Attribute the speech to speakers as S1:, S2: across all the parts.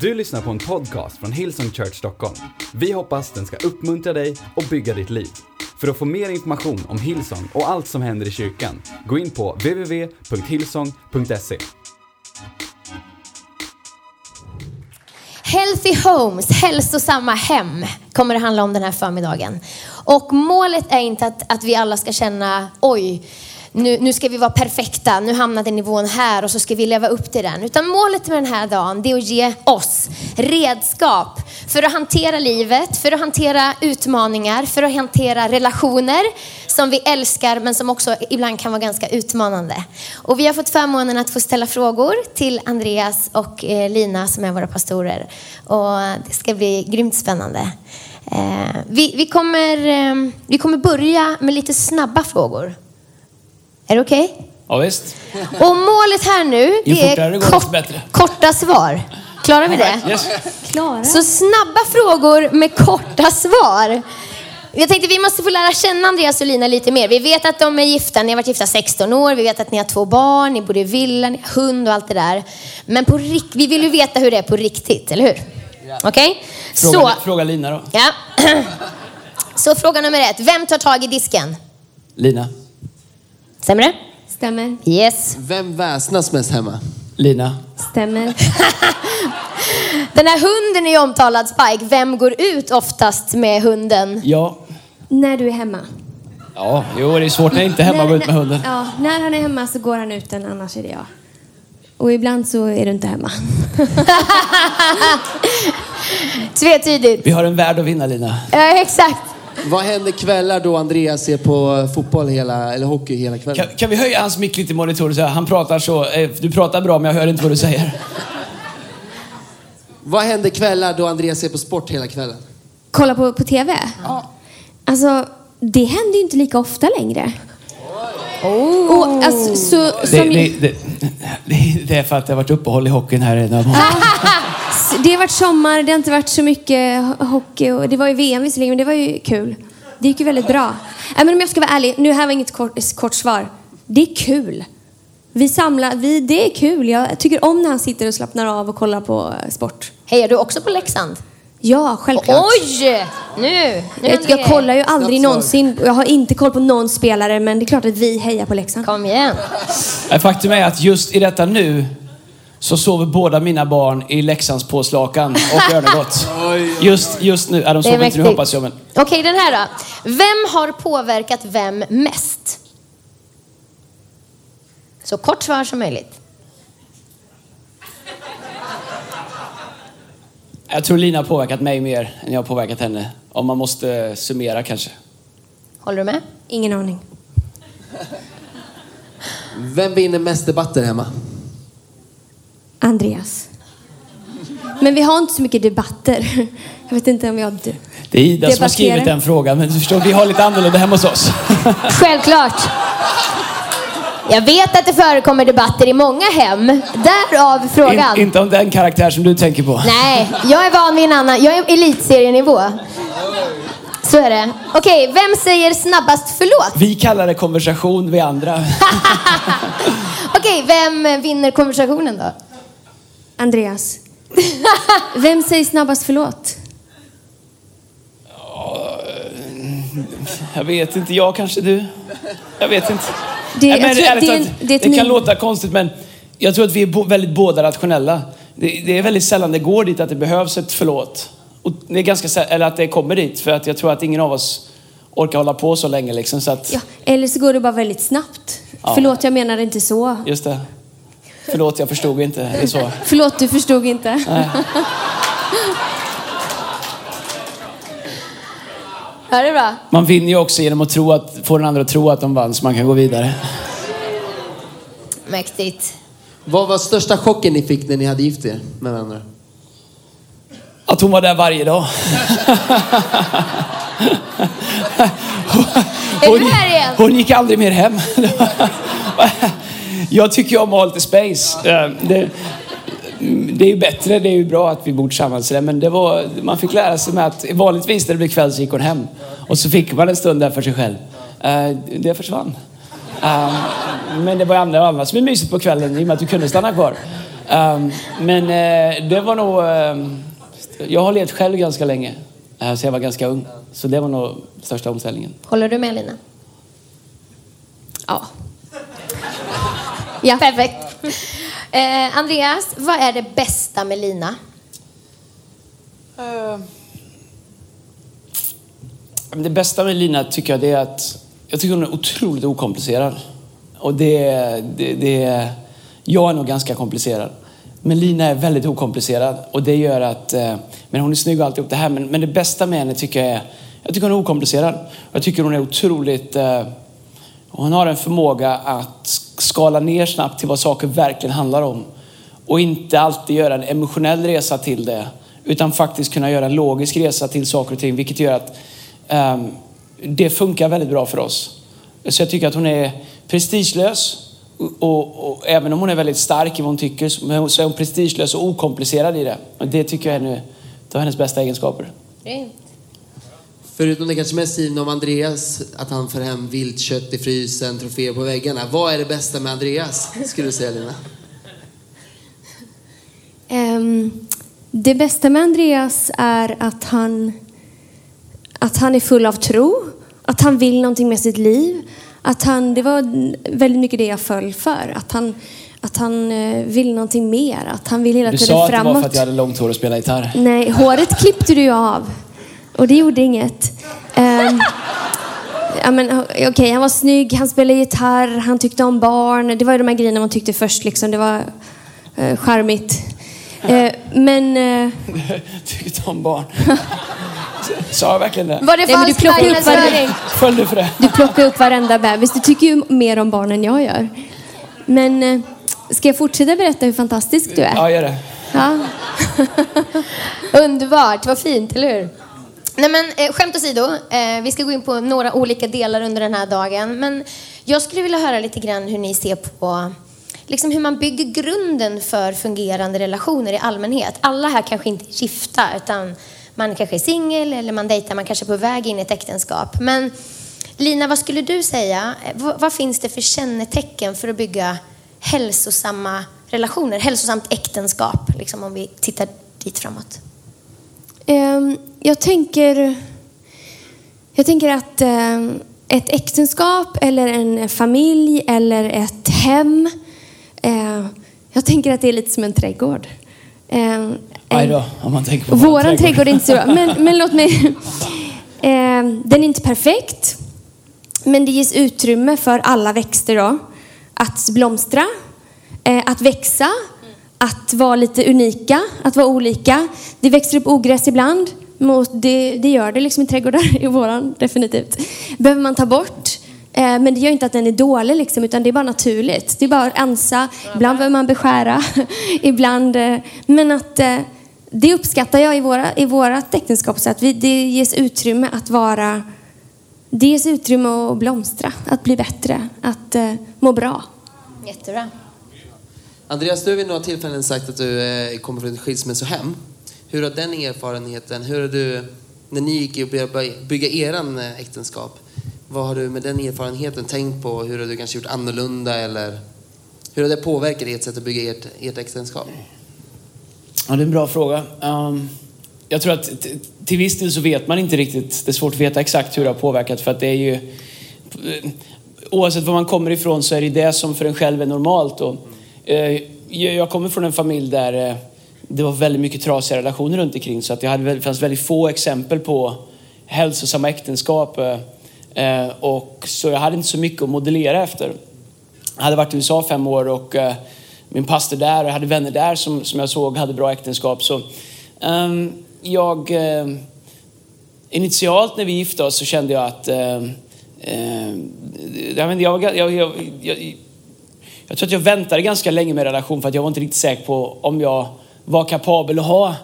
S1: Du lyssnar på en podcast från Hillsong Church Stockholm. Vi hoppas den ska uppmuntra dig och bygga ditt liv. För att få mer information om Hillsong och allt som händer i kyrkan, gå in på www.hillsong.se.
S2: Healthy Homes, hälsosamma hem, kommer det handla om den här förmiddagen. Och målet är inte att, att vi alla ska känna, oj, nu, nu ska vi vara perfekta, nu hamnade nivån här och så ska vi leva upp till den. Utan målet med den här dagen, det är att ge oss redskap för att hantera livet, för att hantera utmaningar, för att hantera relationer som vi älskar men som också ibland kan vara ganska utmanande. Och vi har fått förmånen att få ställa frågor till Andreas och eh, Lina som är våra pastorer. Och det ska bli grymt spännande. Eh, vi, vi, kommer, eh, vi kommer börja med lite snabba frågor. Är det okej? Okay?
S3: Ja, visst.
S2: Och målet här nu, det är kort, korta svar. Klarar vi det?
S3: Yes.
S2: Klara. Så snabba frågor med korta svar. Jag tänkte vi måste få lära känna Andreas och Lina lite mer. Vi vet att de är gifta, ni har varit gifta 16 år, vi vet att ni har två barn, ni bor i villa, ni har hund och allt det där. Men på vi vill ju veta hur det är på riktigt, eller hur? Okej? Okay?
S3: Fråga, fråga Lina då.
S2: Ja. Så fråga nummer ett, vem tar tag i disken?
S3: Lina.
S2: Stämmer det?
S4: Stämmer.
S2: Yes.
S5: Vem väsnas mest hemma?
S3: Lina.
S4: Stämmer.
S2: Den här hunden är omtalad Spike. Vem går ut oftast med hunden?
S3: Ja.
S4: När du är hemma.
S3: Ja, jo det är svårt när jag inte är hemma att gå ut med hunden.
S4: Ja, när han är hemma så går han ut den, annars är det jag. Och ibland så är du inte hemma.
S2: Tvetydigt.
S3: Vi har en värld att vinna Lina.
S2: Ja, exakt.
S5: Vad händer kvällar då Andreas ser på fotboll hela, eller hockey hela kvällen?
S3: Kan, kan vi höja hans mick lite i monitoren? Han pratar så. Eh, du pratar bra men jag hör inte vad du säger.
S5: Vad händer kvällar då Andreas ser på sport hela kvällen?
S4: Kolla på, på TV? Ja. Alltså, det händer ju inte lika ofta längre.
S2: Oh.
S4: Och, alltså, så,
S3: det, det, det, det, är för att det har varit uppehåll i hockeyn här.
S4: det har varit sommar, det har inte varit så mycket hockey. Och det var ju VM visserligen, men det var ju kul. Det gick ju väldigt bra. Äh, men om jag ska vara ärlig, nu här var inget kort, kort svar. Det är kul. Vi samlar, vi, det är kul. Jag tycker om när han sitter och slappnar av och kollar på sport.
S2: Hejar du också på Leksand?
S4: Ja, självklart.
S2: Oj! Nu! nu
S4: jag, jag kollar ju aldrig någonsin. Jag har inte koll på någon spelare, men det är klart att vi hejar på Leksand.
S2: Kom igen.
S3: Faktum är att just i detta nu så sover båda mina barn i Leksands påslakan och Örnegott. Just, just nu. Ja, de sover inte nu hoppas jag. Men...
S2: Okej, okay, den här då. Vem har påverkat vem mest? Så kort svar som möjligt.
S3: Jag tror Lina har påverkat mig mer än jag har påverkat henne. Om man måste summera kanske.
S2: Håller du med?
S4: Ingen aning.
S5: Vem vinner mest debatter hemma?
S4: Andreas. Men vi har inte så mycket debatter. Jag vet inte om jag...
S3: Det är Ida som har skrivit den frågan, men du förstår, vi har lite annorlunda hemma hos oss.
S2: Självklart. Jag vet att det förekommer debatter i många hem. Därav frågan.
S3: In, inte om den karaktär som du tänker på.
S2: Nej, jag är van vid en annan. Jag är elitserienivå. Så är det. Okej, vem säger snabbast förlåt?
S3: Vi kallar det konversation, vi andra.
S2: Okej, vem vinner konversationen då?
S4: Andreas. Vem säger snabbast förlåt?
S3: Jag vet inte, jag kanske du. Jag vet inte.
S4: Det, Nej, men, tror, ärligt, det,
S3: det, det kan låta konstigt men jag tror att vi är väldigt båda rationella. Det, det, är väldigt sällan det går dit att det behövs ett förlåt. Och det är ganska eller att det kommer dit för att jag tror att ingen av oss orkar hålla på så länge liksom. Så att...
S4: ja, eller så går det bara väldigt snabbt. Ja. Förlåt, jag menar inte så.
S3: Just det. Förlåt, jag förstod inte. Det är så.
S4: Förlåt, du förstod inte.
S3: Nej.
S2: Ja, det är bra.
S3: Man vinner ju också genom att tro att, få den andra att tro att de vann så man kan gå vidare.
S2: Mäktigt.
S5: Vad var största chocken ni fick när ni hade gift er med varandra?
S3: Att hon var där varje dag.
S2: hon,
S3: hon gick aldrig mer hem. Jag tycker om att ha lite space. Eh, det, det är ju bättre, det är ju bra att vi bor tillsammans. Men det var, man fick lära sig med att vanligtvis när det blev kväll så gick hon hem. Och så fick man en stund där för sig själv. Eh, det försvann. Eh, men det var andra och annat som är mysigt på kvällen i och med att du kunde stanna kvar. Men det var nog... jag har levt själv ganska länge, så jag var ganska ung. Så det var nog största omställningen.
S2: Håller du med Lina?
S4: Ja. Ja.
S2: Perfekt. Eh, Andreas, vad är det bästa med Lina?
S3: Men Det bästa med Lina tycker jag det är att jag tycker hon är otroligt okomplicerad. Och det, det, det Jag är nog ganska komplicerad. Men Lina är väldigt okomplicerad och det gör att... eh, Men hon är snygg och alltihop det här. Men, men det bästa med henne tycker jag är... Jag tycker hon är okomplicerad. Jag tycker hon är otroligt... Och Hon har en förmåga att skala ner snabbt till vad saker verkligen handlar om. Och inte alltid göra en emotionell resa till det. Utan faktiskt kunna göra en logisk resa till saker och ting. Vilket gör att um, det funkar väldigt bra för oss. Så jag tycker att hon är prestigelös. Och, och, och även om hon är väldigt stark i vad hon tycker så är hon prestigelös och okomplicerad i det. Och det tycker jag är en av är hennes bästa egenskaper.
S5: Förutom det kanske mest skrivna om Andreas, att han får hem viltkött i frysen, troféer på väggarna. Vad är det bästa med Andreas, skulle du säga Lina?
S4: Ehm, det bästa med Andreas är att han, att han är full av tro, att han vill någonting med sitt liv. Att han, det var väldigt mycket det jag föll för. Att han, att han eh, vill någonting mer, att han vill hela
S3: Du
S4: tiden
S3: sa att det
S4: framåt.
S3: var för att jag hade långt hår och spelade gitarr.
S4: Nej, håret klippte du ju av. Och det gjorde inget. Um, ja, men, Okej, han var snygg, han spelade gitarr, han tyckte om barn. Det var ju de här grejerna man tyckte först. Liksom. Det var uh, charmigt. Eh, men... eh,
S3: Tyckte om barn. Sa jag verkligen det?
S2: Var det
S4: Nej, men du plockar upp?
S3: Föll du för det?
S4: du plockar upp varenda bebis. Du tycker ju mer om barn än jag gör. Men eh, ska jag fortsätta berätta hur fantastisk du är?
S3: Ja, gör det.
S4: Ja.
S2: Underbart, vad fint, eller hur? Nej men eh, skämt åsido, eh, vi ska gå in på några olika delar under den här dagen. Men jag skulle vilja höra lite grann hur ni ser på liksom hur man bygger grunden för fungerande relationer i allmänhet. Alla här kanske inte är gifta utan man kanske är singel eller man dejtar, man kanske är på väg in i ett äktenskap. Men Lina, vad skulle du säga? Eh, vad, vad finns det för kännetecken för att bygga hälsosamma relationer, hälsosamt äktenskap, liksom om vi tittar dit framåt?
S4: Ehm, jag tänker... Jag tänker att ehm, ett äktenskap eller en familj eller ett hem. eh, jag tänker att det är lite som en trädgård. Ehm,
S3: Aj då, om man tänker på
S4: Våran trädgård är inte så bra. Men, men låt mig... Den är inte perfekt. Men det ges utrymme för alla växter då. Att blomstra, eh, att växa, att vara lite unika, att vara olika. Det växer upp ogräs ibland. Mot det, det gör det liksom i trädgårdar, i våran definitivt. Behöver man ta bort. Eh, men det gör inte att den är dålig liksom, utan det är bara naturligt. Det är bara att rensa. Ibland behöver man beskära. Ibland... Eh, men att... Eh, det uppskattar jag i, våra, i vårat äktenskap. Så att vi, det ges utrymme att vara... Det ges utrymme att blomstra, att bli bättre, att må bra.
S2: Jättebra.
S5: Andreas, du har vid några tillfällen sagt att du eh, kommer från ett skilsmässohem. Hur har den erfarenheten, hur har du, när ni gick och började bygga eran eh, äktenskap, vad har du med den erfarenheten tänkt på? Hur har du kanske gjort annorlunda eller hur har det påverkat ert sätt att bygga ert, ert äktenskap?
S3: Ja, det är en bra fråga. Um, jag tror att till viss del så vet man inte riktigt. Det är svårt att veta exakt hur det har påverkat för att det är ju... Eh, oavsett var man kommer ifrån så är det det som för en själv är normalt. Och, Eh, jag kommer från en familj där eh, det var väldigt mycket trasiga relationer runt omkring så att jag hade, det fanns väldigt få exempel på hälsosamma äktenskap. Eh, och så jag hade inte så mycket att modellera efter. Jag hade varit i USA fem år och min pastor där och jag hade vänner där som, som jag såg hade bra äktenskap. Så, um, jag, uh, initialt när vi gifte oss så kände jag att uh, uh, jag, jag, jag, jag, tror att jag väntade ganska länge med relation för att jag var inte riktigt säker på om jag var kapabel att ha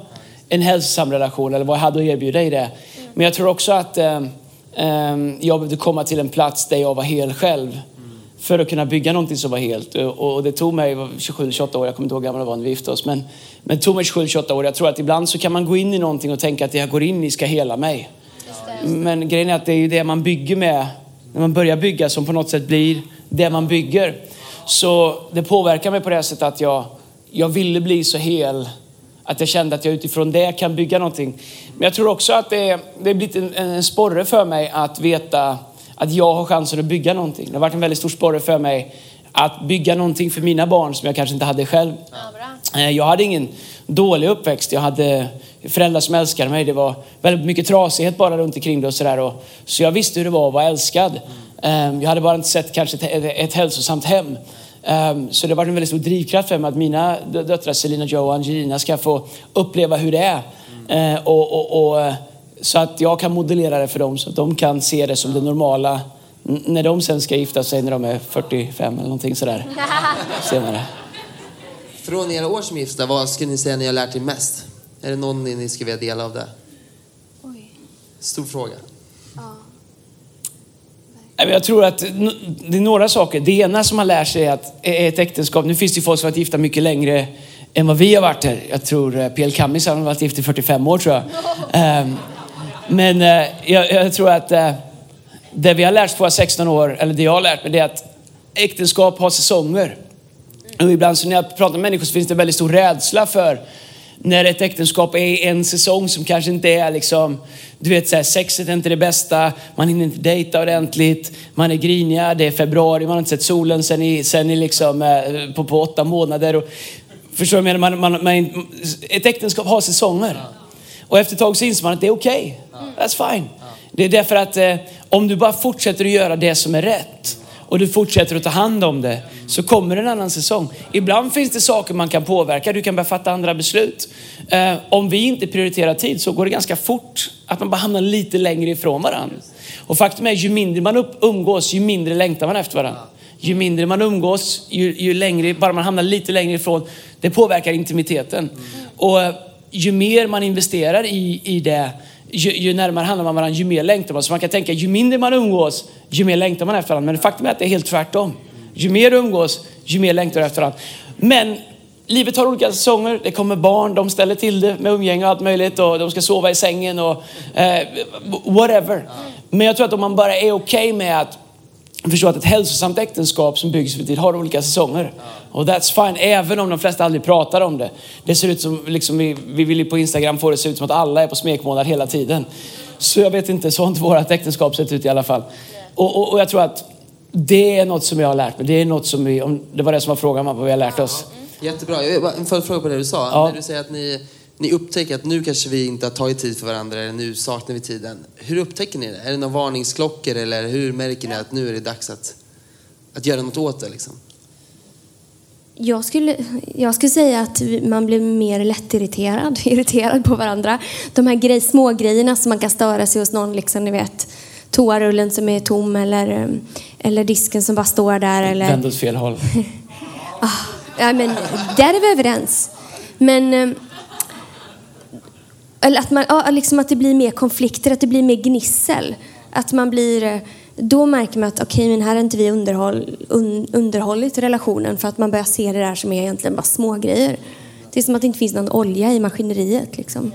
S3: en hälsosam relation eller vad jag hade att erbjuda i det. Men jag tror också att eh, eh, jag behövde komma till en plats där jag var hel själv för att kunna bygga någonting som var helt. Och det tog mig 27-28 år, jag kommer inte ihåg hur gammal jag var när vi gifte oss. Men, men det tog mig 27-28 år. Jag tror att ibland så kan man gå in i någonting och tänka att det jag går in i ska hela mig. Men grejen är att det är ju det man bygger med, när man börjar bygga, som på något sätt blir det man bygger. Så det påverkar mig på det sättet att jag, jag ville bli så hel att jag kände att jag utifrån det kan bygga någonting. Men jag tror också att det, det blivit en, en sporre för mig att veta att jag har chansen att bygga någonting. Det har varit en väldigt stor sporre för mig att bygga någonting för mina barn som jag kanske inte hade själv. Eh, Jag hade ingen dålig uppväxt. Jag hade föräldrar som älskade mig. Det var väldigt mycket trasighet bara runt omkring det och sådär. Så jag visste hur det var att vara älskad. Eh, Jag hade bara inte sett kanske ett, ett hälsosamt hem. Eh, Så det har varit en väldigt stor drivkraft för mig att mina dö- döttrar Selina, Joe och Angelina ska få uppleva hur det är. Eh, Och, och, och, så att jag kan modellera det för dem så att de kan se det som det normala när de sen ska gifta sig när de är 45 eller någonting sådär senare.
S5: Från era år som gifta, vad skulle ni säga ni har lärt er mest? Är det någon ni ska vilja dela av det? Stor fråga.
S3: Men Jag tror att det är några saker. Det ena som man lär sig är att ett äktenskap, nu finns det ju folk som varit gifta mycket längre än vad vi har varit här. Jag tror eh, P.L. Kammis har varit gift i 45 år tror jag. Ehm, Men eh, jag, jag tror att eh, det vi har lärt oss på våra 16 år, eller det jag har lärt mig, det är att äktenskap har säsonger. Och ibland så när jag pratar med människor så finns det väldigt stor rädsla för när ett äktenskap är en säsong som kanske inte är liksom, du vet så här, sexet är inte det bästa, man hinner inte dejta ordentligt, man är griniga, det är februari, man har inte sett solen sen i, sen i liksom, eh, på, på åtta månader. Och, förstår du vad jag menar? Man, man, man, ett äktenskap har säsonger. Och efter ett tag så inser man att det är okej. That's fine. Det är därför att eh, om du bara fortsätter att göra det som är rätt och du fortsätter att ta hand om det så kommer en annan säsong. Ibland finns det saker man kan påverka. Du kan börja fatta andra beslut. Eh, om vi inte prioriterar tid så går det ganska fort att man bara hamnar lite längre ifrån varandra. Och faktum är ju mindre man upp, umgås ju mindre längtar man efter varandra. Ju mindre man umgås, ju, ju längre, bara man hamnar lite längre ifrån, det påverkar intimiteten. Och eh, ju mer man investerar i, i det, ju, ju närmare handlar man varandra, ju mer längtar man. Så man kan tänka, ju mindre man umgås, ju mer längtar man efter varandra. Men faktum är att det är helt tvärtom. Ju mer du umgås, ju mer längtar du efter varandra. Men livet har olika säsonger. Det kommer barn, de ställer till det med umgänge och allt möjligt. Och de ska sova i sängen och eh, whatever. Men jag tror att om man bara är okej med att förstå att ett hälsosamt äktenskap som byggs för tid har olika säsonger. Och that's fine, även om de flesta aldrig pratar om det. Det ser ut som, liksom, vi, vi vill ju på Instagram få det att se ut som att alla är på smekmånad hela tiden. Så jag vet inte, så har inte vårt äktenskap sett ut i alla fall. Och, och, och jag tror att det är något som jag har lärt mig. Det är något som vi, om det var det som var frågan, vad vi har lärt oss.
S5: Jättebra. Jag har bara en följdfråga på det du sa.
S3: Ja.
S5: När du säger att ni, ni upptäcker att nu kanske vi inte har tagit tid för varandra eller nu saknar vi tiden. Hur upptäcker ni det? Är det några varningsklockor eller hur märker ni att nu är det dags att, att göra något åt det? Liksom?
S4: Jag skulle, jag skulle säga att man blir mer lättirriterad irriterad på varandra. De här grej, små grejerna som man kan störa sig hos någon, liksom, ni vet toarullen som är tom eller, eller disken som bara står där. Eller,
S3: Vänd åt fel håll.
S4: Ja, men där är vi överens. Men... eh, Eller att, man, ja, liksom att det blir mer konflikter, att det blir mer gnissel. Att man blir... eh, Då märker man att okej, men här har inte vi underhåll, un, underhållit relationen för att man börjar se det där som är egentligen bara små grejer. Det är som att det inte finns någon olja i maskineriet. Liksom.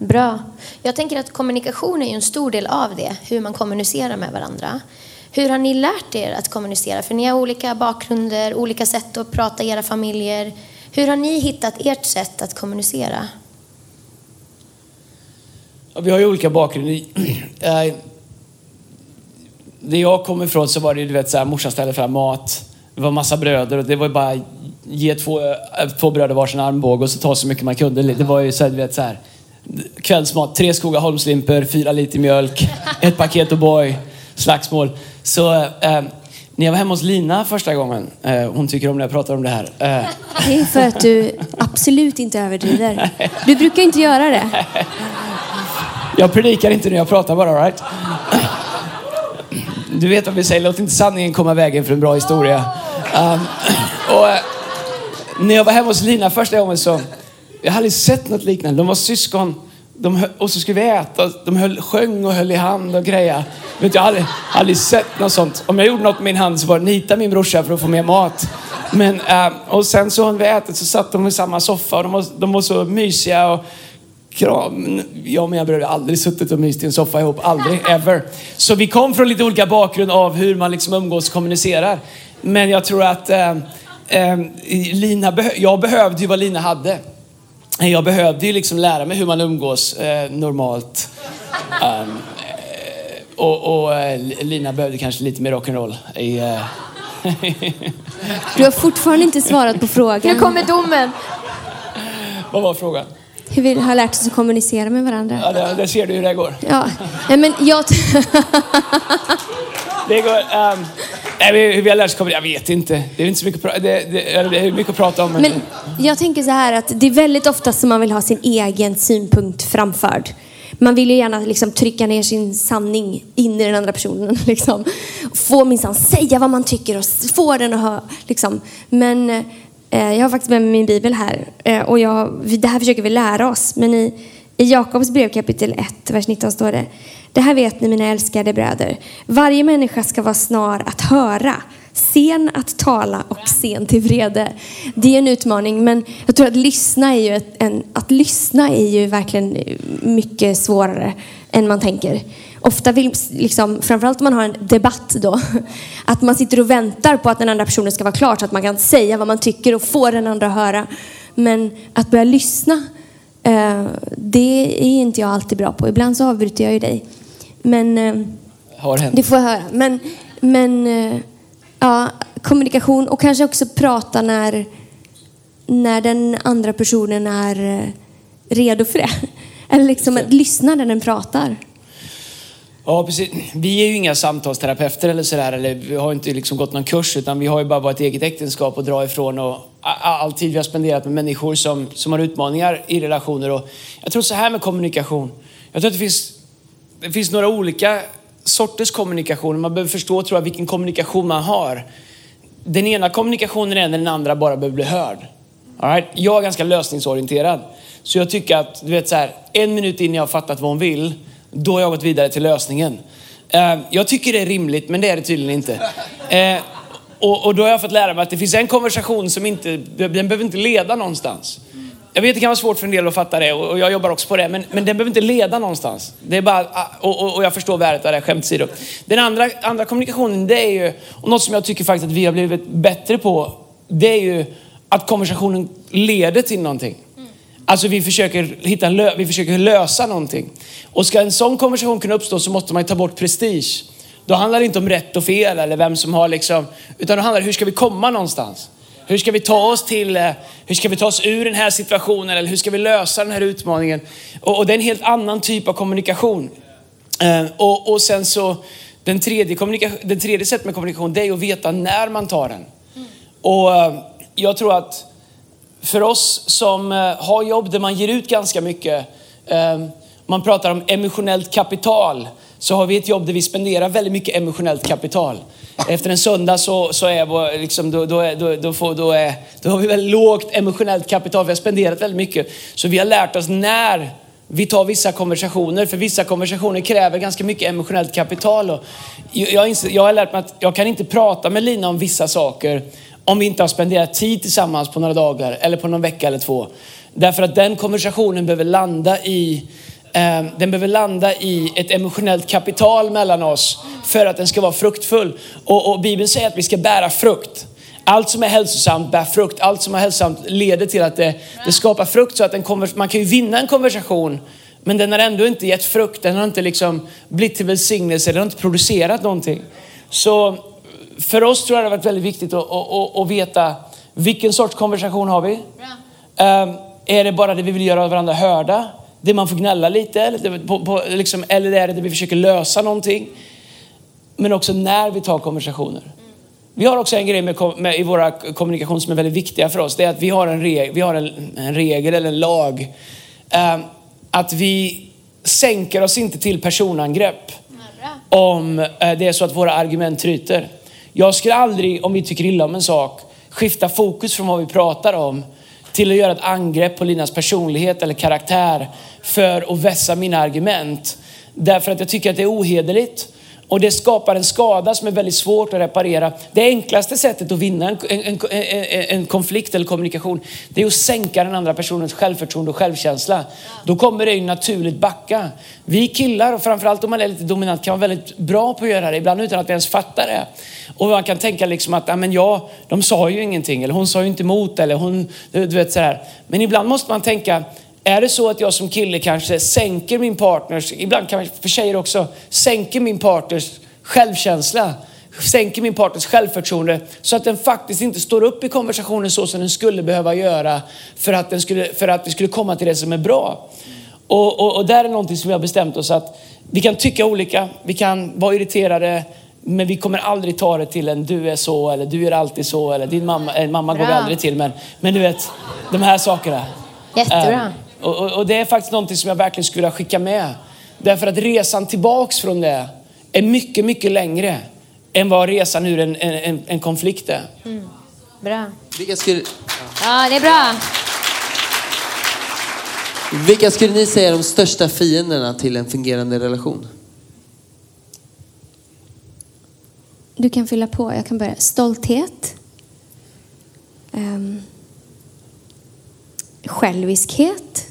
S2: Bra. Jag tänker att kommunikation är ju en stor del av det, hur man kommunicerar med varandra. Hur har ni lärt er att kommunicera? För ni har olika bakgrunder, olika sätt att prata i era familjer. Hur har ni hittat ert sätt att kommunicera?
S3: Ja, vi har ju olika bakgrunder. Eh, där jag kommer ifrån så var det ju, du vet, så här, morsan ställde fram mat. Det var massa bröder och det var ju bara ge två, eh, två bröder varsin armbåge och så ta så mycket man kunde. Det var ju så här, du vet så här. Kvällsmat, tre skogar holmslimpor, fyra liter mjölk, ett paket O'boy, slagsmål. Så eh, när jag var hemma hos Lina första gången, eh, hon tycker om när jag pratar om det här. Eh,
S4: Det är för att du absolut inte överdriver. Du brukar inte göra det.
S3: Jag predikar inte när jag pratar bara, right? Du vet vad vi säger, låt inte sanningen komma vägen för en bra historia. Um, och, eh, när jag var hemma hos Lina första gången så, jag hade aldrig sett något liknande. De var syskon, de höll, och så skulle vi äta, de höll, sjöng och höll i hand och grejer. Vet, jag hade aldrig, aldrig sett något sånt. Om jag gjorde något med min hand så var det nita min brorsa för att få mer mat. Men, eh, och sen så när vi ätit så satt de i samma soffa och de var, de var så mysiga. Och, kram. Jag och mina bröder har aldrig suttit och myst i en soffa ihop. Aldrig, ever. Så vi kom från lite olika bakgrund av hur man liksom umgås och kommunicerar. Men jag tror att eh, eh, Lina, be jag behövde ju vad Lina hade. Jag behövde ju liksom lära mig hur man umgås eh, normalt. Eh, och och eh, Lina behövde kanske lite mer rock'n'roll. eh,
S4: Du har fortfarande inte svarat på frågan.
S2: Nu kommer domen.
S3: Vad var frågan?
S4: Hur vi har lärt oss att kommunicera med varandra.
S3: Ja, där, där ser du hur det går.
S4: Ja, men jag...
S3: Det går ehm, nej, vi- hur vi har lärt oss komedi, jag vet inte. Det är inte så mycket, att pra- det, det, det är mycket att prata om. Men,
S4: Men jag tänker så här att det är väldigt ofta som man vill ha sin egen synpunkt framförd. Man vill ju gärna liksom trycka ner sin sanning in i den andra personen. Liksom. Få minsann säga vad man tycker och få den att höra. Liksom. Men eh, jag har faktiskt med mig min bibel här. Eh, och jag, det här försöker vi lära oss. Men i, i Jakobs brev kapitel 1, vers 19 står det. Det här vet ni mina älskade bröder. Varje människa ska vara snar att höra sen att tala och sen till vrede. Det är en utmaning, men jag tror att lyssna är ju, ett, en, att lyssna är ju verkligen mycket svårare än man tänker. Ofta vill, liksom, framförallt om man har en debatt då, att man sitter och väntar på att den andra personen ska vara klar så att man kan säga vad man tycker och få den andra att höra. Men att börja lyssna, eh, det är inte jag alltid bra på. Ibland så avbryter jag ju dig. Men eh,
S3: har hänt.
S4: det får jag höra. Men, men eh, ja, kommunikation och kanske också prata när, när den andra personen är eh, redo för det. Eller liksom att lyssna när den pratar.
S3: Ja, precis. Vi är ju inga samtalsterapeuter eller sådär, eller vi har inte liksom gått någon kurs, utan vi har ju bara vårt eget äktenskap att dra ifrån och all tid vi har spenderat med människor som, som har utmaningar i relationer. Och jag tror så här med kommunikation. Jag tror att det finns, det finns några olika sorters kommunikation. Man behöver förstå, tror jag, vilken kommunikation man har. Den ena kommunikationen är när den andra bara behöver bli hörd. All right? Jag är ganska lösningsorienterad. Så jag tycker att, du vet så här, en minut innan jag har fattat vad hon vill, då har jag gått vidare till lösningen. Eh, jag tycker det är rimligt, men det är det tydligen inte. Eh, och, och då har jag fått lära mig att det finns en konversation som inte, den behöver inte leda någonstans. Jag vet det kan vara svårt för en del att fatta det och jag jobbar också på det, men, men den behöver inte leda någonstans. Det är bara, ah, och, och, och jag förstår värdet av det, skämt åsido. Den andra, andra kommunikationen, det är ju, och något som jag tycker faktiskt att vi har blivit bättre på, det är ju att konversationen leder till någonting. Alltså vi försöker, hitta lö- vi försöker lösa någonting. Och ska en sån konversation kunna uppstå så måste man ju ta bort prestige. Då handlar det inte om rätt och fel eller vem som har liksom, utan då handlar det om hur ska vi komma någonstans? Hur ska vi ta oss till, eh, hur ska vi ta oss ur den här situationen eller hur ska vi lösa den här utmaningen? Och, och det är en helt annan typ av kommunikation. Eh, och, och sen så, den tredje, den tredje sättet med kommunikation, det är att veta när man tar den. Och eh, jag tror att för oss som eh, har jobb där man ger ut ganska mycket, eh, man pratar om emotionellt kapital, så har vi ett jobb där vi spenderar väldigt mycket emotionellt kapital. Efter en söndag så, så är vår, liksom, då, då, då, då, får, då, är, då har vi väldigt lågt emotionellt kapital. Vi har spenderat väldigt mycket. Så vi har lärt oss när vi tar vissa konversationer, för vissa konversationer kräver ganska mycket emotionellt kapital. Och jag, jag har lärt mig att jag kan inte prata med Lina om vissa saker om vi inte har spenderat tid tillsammans på några dagar eller på någon vecka eller två. Därför att den konversationen behöver landa i den behöver landa i ett emotionellt kapital mellan oss för att den ska vara fruktfull. Och, och Bibeln säger att vi ska bära frukt. Allt som är hälsosamt bär frukt. Allt som är hälsosamt leder till att det, det skapar frukt. Så att en konvers- man kan ju vinna en konversation men den har ändå inte gett frukt. Den har inte liksom blivit till välsignelse. Den har inte producerat någonting. Så för oss tror jag det har varit väldigt viktigt att, att, att, att veta vilken sorts konversation har vi? Ehm, är det bara det vi vill göra varandra hörda? Det man får gnälla lite? Eller, på, på, liksom, eller är det där vi försöker lösa någonting? Men också när vi tar konversationer. Vi har också en grej med, med, i våra kommunikation som är väldigt viktiga för oss. Det är att vi har en, reg, vi har en, en regel eller en lag. Eh, att vi sänker oss inte till personangrepp om eh, det är så att våra argument tryter. Jag skulle aldrig, om vi tycker illa om en sak, skifta fokus från vad vi pratar om till att göra ett angrepp på Linas personlighet eller karaktär för att vässa mina argument. Därför att jag tycker att det är ohederligt och det skapar en skada som är väldigt svårt att reparera. Det enklaste sättet att vinna en, en, en, en konflikt eller kommunikation, det är att sänka den andra personens självförtroende och självkänsla. Då kommer det ju naturligt backa. Vi killar, och framförallt om man är lite dominant, kan vara väldigt bra på att göra det, ibland utan att vi ens fattar det. Och man kan tänka liksom att, ja men ja, de sa ju ingenting, eller hon sa ju inte emot, eller hon, du vet sådär. Men ibland måste man tänka, är det så att jag som kille kanske sänker min partners, ibland kan för tjejer också, sänker min partners självkänsla, sänker min partners självförtroende så att den faktiskt inte står upp i konversationen så som den skulle behöva göra för att, den skulle, för att vi skulle komma till det som är bra. Och, och, och där är någonting som vi har bestämt oss att vi kan tycka olika, vi kan vara irriterade, men vi kommer aldrig ta det till en du är så eller du är alltid så eller din mamma, mamma går vi aldrig till. Men, men du vet, de här sakerna.
S2: Jättebra.
S3: Och, och, och det är faktiskt någonting som jag verkligen skulle vilja skicka med. Därför att resan tillbaks från det är mycket, mycket längre än vad resan ur en, en, en, en konflikt är.
S2: Bra.
S5: Vilka skulle,
S2: Ja, det är bra.
S5: vilka skulle ni säga är de största fienderna till en fungerande relation?
S4: Du kan fylla på. Jag kan börja. Stolthet. Ehm, själviskhet.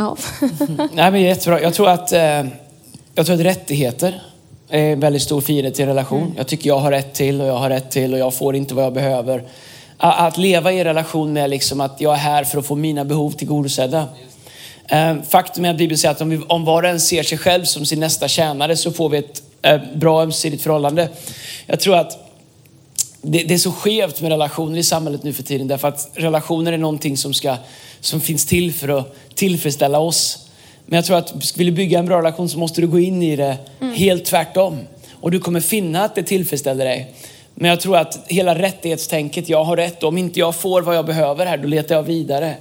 S4: Ja.
S3: Nej, men jättebra. Jag tror att, eh, jag tror att rättigheter är en väldigt stor fiende till en relation. Jag tycker jag har rätt till och jag har rätt till och jag får inte vad jag behöver. Att leva i relation med liksom att jag är här för att få mina behov tillgodosedda. Eh, Faktum är att Bibeln säger att om, vi, om var och en ser sig själv som sin nästa tjänare så får vi ett eh, bra ömsesidigt förhållande. Jag tror att det, det är så skevt med relationer i samhället nu för tiden därför att relationer är någonting som, ska, som finns till för att tillfredsställa oss. Men jag tror att vill du bygga en bra relation så måste du gå in i det helt tvärtom. Och du kommer finna att det tillfredsställer dig. Men jag tror att hela rättighetstänket, jag har rätt, om inte jag får vad jag behöver här, då letar jag vidare.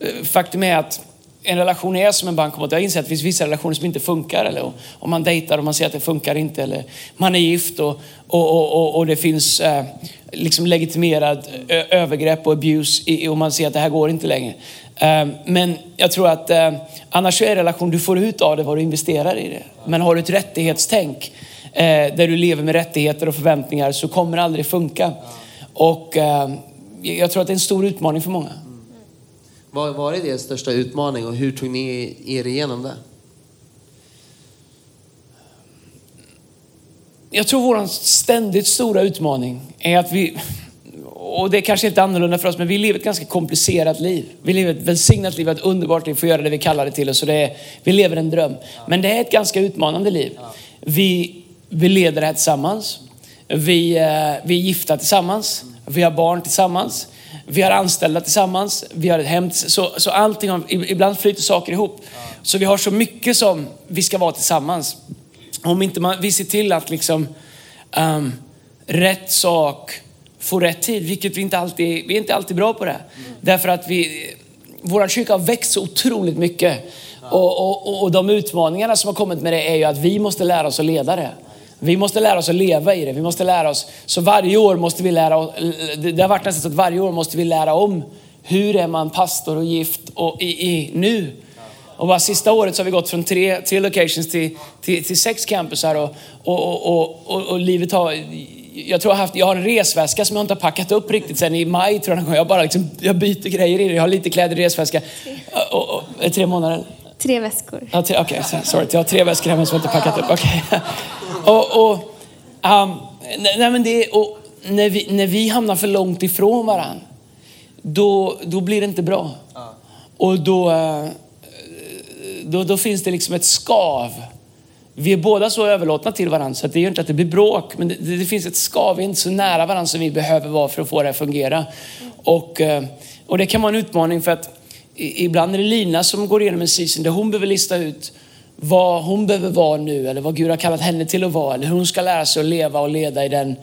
S3: Eh, Faktum är att en relation är som en bankomat. Jag inser att det finns vissa relationer som inte funkar. Eller om man dejtar och man ser att det funkar inte. Eller man är gift och, och, och, och, och det finns eh, liksom legitimerad övergrepp och abuse i, och man ser att det här går inte längre. Eh, men jag tror att eh, annars så är en relation, du får ut av det vad du investerar i det. Men har du ett rättighetstänk eh, där du lever med rättigheter och förväntningar så kommer det aldrig funka. Och eh, jag tror att det är en stor utmaning för många.
S5: Vad var varit er största utmaning och hur tog ni er igenom det?
S3: Jag tror vår ständigt stora utmaning är att vi, och det är kanske inte annorlunda för oss, men vi lever ett ganska komplicerat liv. Vi lever ett välsignat liv, ett underbart liv, får göra det vi kallar det till oss. Och det är, vi lever en dröm. Men det är ett ganska utmanande liv. Vi, vi leder det här tillsammans. Vi, eh, vi är gifta tillsammans. Vi har barn tillsammans. Vi har anställda tillsammans. Vi har ett hem. Så, så allting, har- ibland flyter saker ihop. Så vi har så mycket som vi ska vara tillsammans. Om inte man, vi ser till att liksom um, rätt sak får rätt tid, vilket vi inte alltid, vi är inte alltid bra på det. Därför att vi, vår kyrka har växt så otroligt mycket. Och, och, och de utmaningarna som har kommit med det är ju att vi måste lära oss att leda det. Vi måste lära oss att leva i det. Vi måste lära oss. Så varje år måste vi lära oss. Det har varit nästan så att varje år måste vi lära om hur är man pastor och gift och i, i nu. Och bara sista året så har vi gått från tre, tre locations till, till, till sex campusar och, och, och, och, och, livet har... Jag tror jag har haft, jag har en resväska som jag inte har packat upp riktigt sen i maj tror jag. Jag bara liksom, jag byter grejer i det. Jag har lite kläder i resväska. Och, och, och, tre månader.
S4: Tre väskor.
S3: Ja, Okej, så- sorry. Jag har tre väskor hemma som jag inte packat upp. Okej. Och, och, um, nej, men det, och när, vi, när vi hamnar för långt ifrån varandra, då, då blir det inte bra. Och då, eh, då, då finns det liksom ett skav. Vi är båda så överlåtna till varandra så det gör inte att det blir bråk. Men det, det finns ett skav, vi är inte så nära varandra som vi behöver vara för att få det att fungera. Och, eh, och det kan vara en utmaning för att ibland är det Lina som går igenom en season där hon behöver lista ut vad hon behöver vara nu eller vad Gud har kallat henne till att vara. Eller hur hon ska lära sig att leva och leda i den,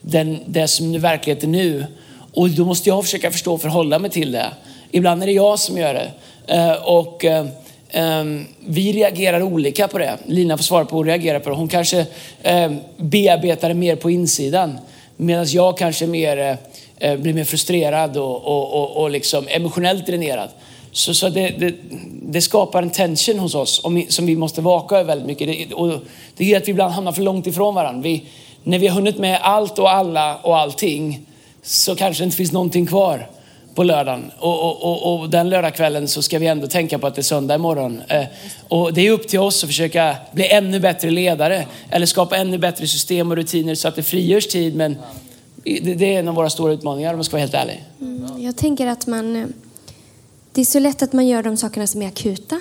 S3: den, det som är verkligheten nu. Och då måste jag försöka förstå och förhålla mig till det. Ibland är det jag som gör det. Eh, och eh, ehm, vi reagerar olika på det. Lina får svara på hur hon reagerar på det. Hon kanske ehm, bearbetar det mer på insidan. Medan jag kanske mer, eh, blir mer frustrerad och, och, och, och liksom emotionellt dränerad. Så, så det, det, det skapar en tension hos oss som vi måste vaka över väldigt mycket. Det, och det gör att vi ibland hamnar för långt ifrån varandra. Vi, när vi har hunnit med allt och alla och allting så kanske det inte finns någonting kvar på lördagen. Och, och, och, och den lördagskvällen så ska vi ändå tänka på att det är söndag imorgon. Eh, och det är upp till oss att försöka bli ännu bättre ledare eller skapa ännu bättre system och rutiner så att det frigörs tid. Men det, det är en av våra stora utmaningar om jag ska vara helt ärlig.
S4: Mm, jag tänker att man... Eh, det är så lätt att man gör de sakerna som är akuta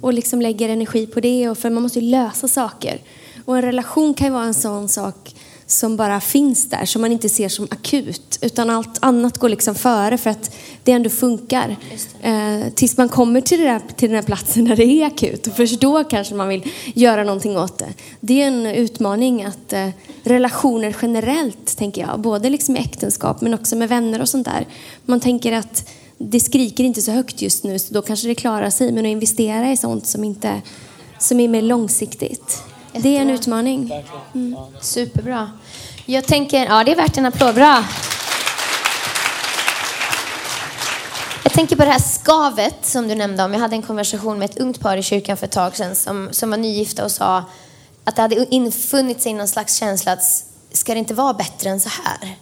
S4: och liksom lägger energi på det, och för man måste ju lösa saker. Och en relation kan ju vara en sån sak som bara finns där, som man inte ser som akut. Utan allt annat går liksom före för att det ändå funkar. Eh, tills man kommer till, där, till den här platsen där det är akut. Och först då kanske man vill göra någonting åt det. Det är en utmaning att eh, relationer generellt, tänker jag, både liksom i äktenskap men också med vänner och sånt där. Man tänker att det skriker inte så högt just nu, så då kanske det klarar sig. Men att investera i sånt som, inte, som är mer långsiktigt. Det är en utmaning.
S2: Superbra. Jag tänker, ja det är värt en applåd. Bra. Jag tänker på det här skavet som du nämnde om. Jag hade en konversation med ett ungt par i kyrkan för ett tag sedan som, som var nygifta och sa att det hade infunnit sig någon slags känsla att ska det inte vara bättre än så här?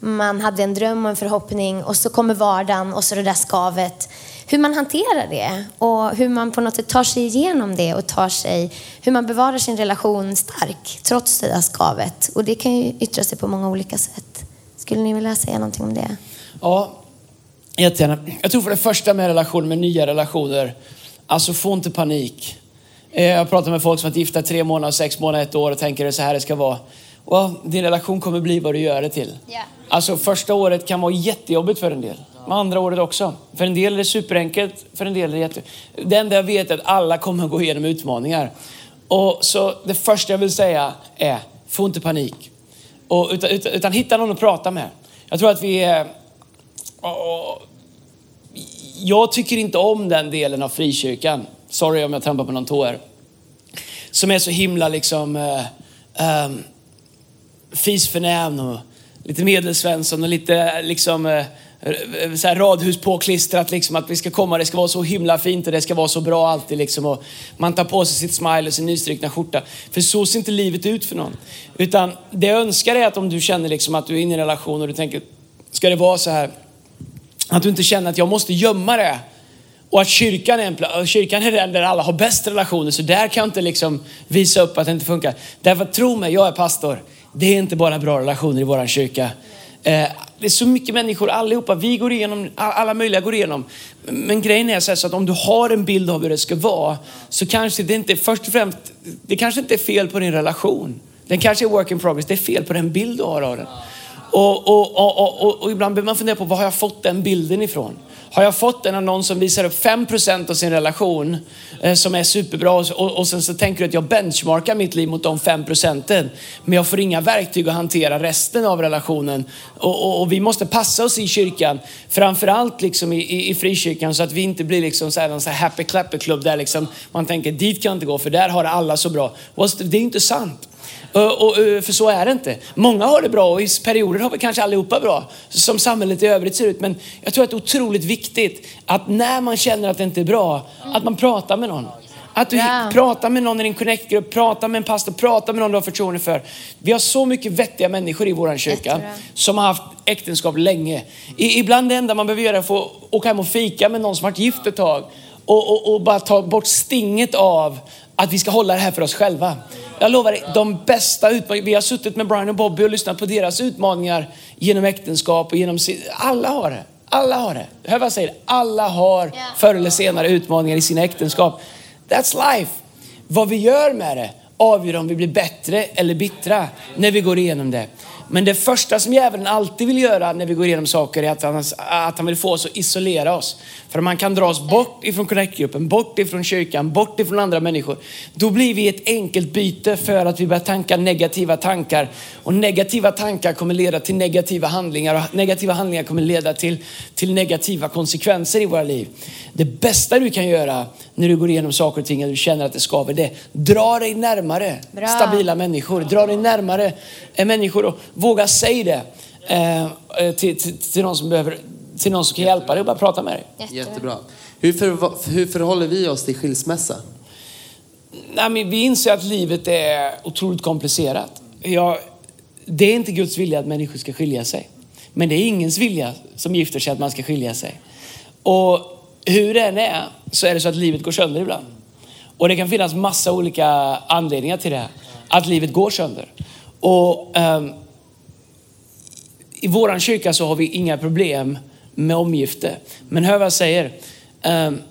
S2: Man hade en dröm och en förhoppning och så kommer vardagen och så det där skavet. Hur man hanterar det och hur man på något sätt tar sig igenom det och tar sig, hur man bevarar sin relation stark trots det där skavet. Och det kan ju yttra sig på många olika sätt. Skulle ni vilja säga någonting om det?
S3: Ja, jättegärna. Jag tror för det första med relationer, med nya relationer, alltså få inte panik. Eh, jag pratar med folk som varit gifta tre månader, sex månader, ett år och tänker det är så här det ska vara. Och din relation kommer bli vad du gör det till.
S2: Ja.
S3: Alltså första året kan vara jättejobbigt för en del. Med andra året också. För en del är det superenkelt, för en del är det jätte... Det enda jag vet är att alla kommer att gå igenom utmaningar. Och så det första jag vill säga är, få inte panik. Och, utan, utan, utan hitta någon att prata med. Jag tror att vi är... och- jag tycker inte om den delen av frikyrkan. Sorry om jag trampar på någon tå här. Som är så himla liksom... Uh, um, fisförnäm och lite medelsvensson och lite eh, liksom eh, eh, så här radhus påklistrat liksom att vi ska komma, det ska vara så himla fint och det ska vara så bra alltid liksom och man tar på sig sitt smile och sin nystrukna skjorta. För så ser inte livet ut för någon. Utan det jag önskar är att om du känner liksom att du är inne i en relation och du tänker, ska det vara så här? Att du inte känner att jag måste gömma det. Och att kyrkan är, en, kyrkan är den där alla har bäst relationer, så där kan jag inte liksom visa upp att det inte funkar. Därför tro mig, jag är pastor. Det är inte bara bra relationer i vår kyrka. Eh, det är så mycket människor, allihopa, vi går igenom, alla möjliga går igenom. Men grejen är så, här, så att om du har en bild av hur det ska vara, så kanske det inte, först och främst, det kanske inte är fel på din relation. Den kanske är work in progress, det är fel på den bild du har av den. Och, och, och, och, och, och ibland behöver man fundera på var har jag fått den bilden ifrån? Har jag fått den av någon som visar upp 5% av sin relation eh, som är superbra och, och, och sen så tänker du att jag benchmarkar mitt liv mot de 5% men jag får inga verktyg att hantera resten av relationen. Och, och, och vi måste passa oss i kyrkan, framförallt liksom i, i, i frikyrkan så att vi inte blir liksom så här, en så här happy clapper klubb där liksom man tänker dit kan jag inte gå för där har alla så bra. Det är inte sant. Och, och, för så är det inte. Många har det bra och i perioder har vi kanske allihopa bra, som samhället i övrigt ser ut. Men jag tror att det är otroligt viktigt att när man känner att det inte är bra, att man pratar med någon. Att du
S2: Ja.
S3: pratar med någon i din connect-grupp, pratar med en pastor, pratar med någon du har förtroende för. Vi har så mycket vettiga människor i vår kyrka som har haft äktenskap länge. I, ibland det enda man behöver göra är att få åka hem och fika med någon som varit gift ett tag och, och, och bara ta bort stinget av att vi ska hålla det här för oss själva. Jag lovar dig, de bästa utmaningarna, vi har suttit med Brian och Bobby och lyssnat på deras utmaningar genom äktenskap och genom alla har det. Alla har det. Hör vad jag säger? Alla har förr eller senare utmaningar i sina äktenskap. That's life. Vad vi gör med det avgör om vi blir bättre eller bittra när vi går igenom det. Men det första som djävulen alltid vill göra när vi går igenom saker är att han, att han vill få oss att isolera oss. För man kan dra oss bort ifrån Connect-gruppen, bort ifrån kyrkan, bort ifrån andra människor. Då blir vi ett enkelt byte för att vi börjar tanka negativa tankar. Och negativa tankar kommer leda till negativa handlingar och negativa handlingar kommer leda till, till negativa konsekvenser i våra liv. Det bästa du kan göra när du går igenom saker och ting och du känner att det skaver, det dra dig närmare
S2: Bra.
S3: stabila människor. Dra dig närmare eh, människor och våga säga det eh, eh, till, till, till någon som behöver till någon som kan hjälpa dig och bara prata med dig.
S5: Jättebra. Hur, för, hur förhåller vi oss till skilsmässa?
S3: Nej, men vi inser att livet är otroligt komplicerat. Jag, det är inte Guds vilja att människor ska skilja sig. Men det är ingens vilja som gifter sig att man ska skilja sig. Och hur det än är så är det så att livet går sönder ibland. Och det kan finnas massa olika anledningar till det. Att livet går sönder. Och ehm, i våran kyrka så har vi inga problem med omgifte. Men hör vad jag säger. Ehm,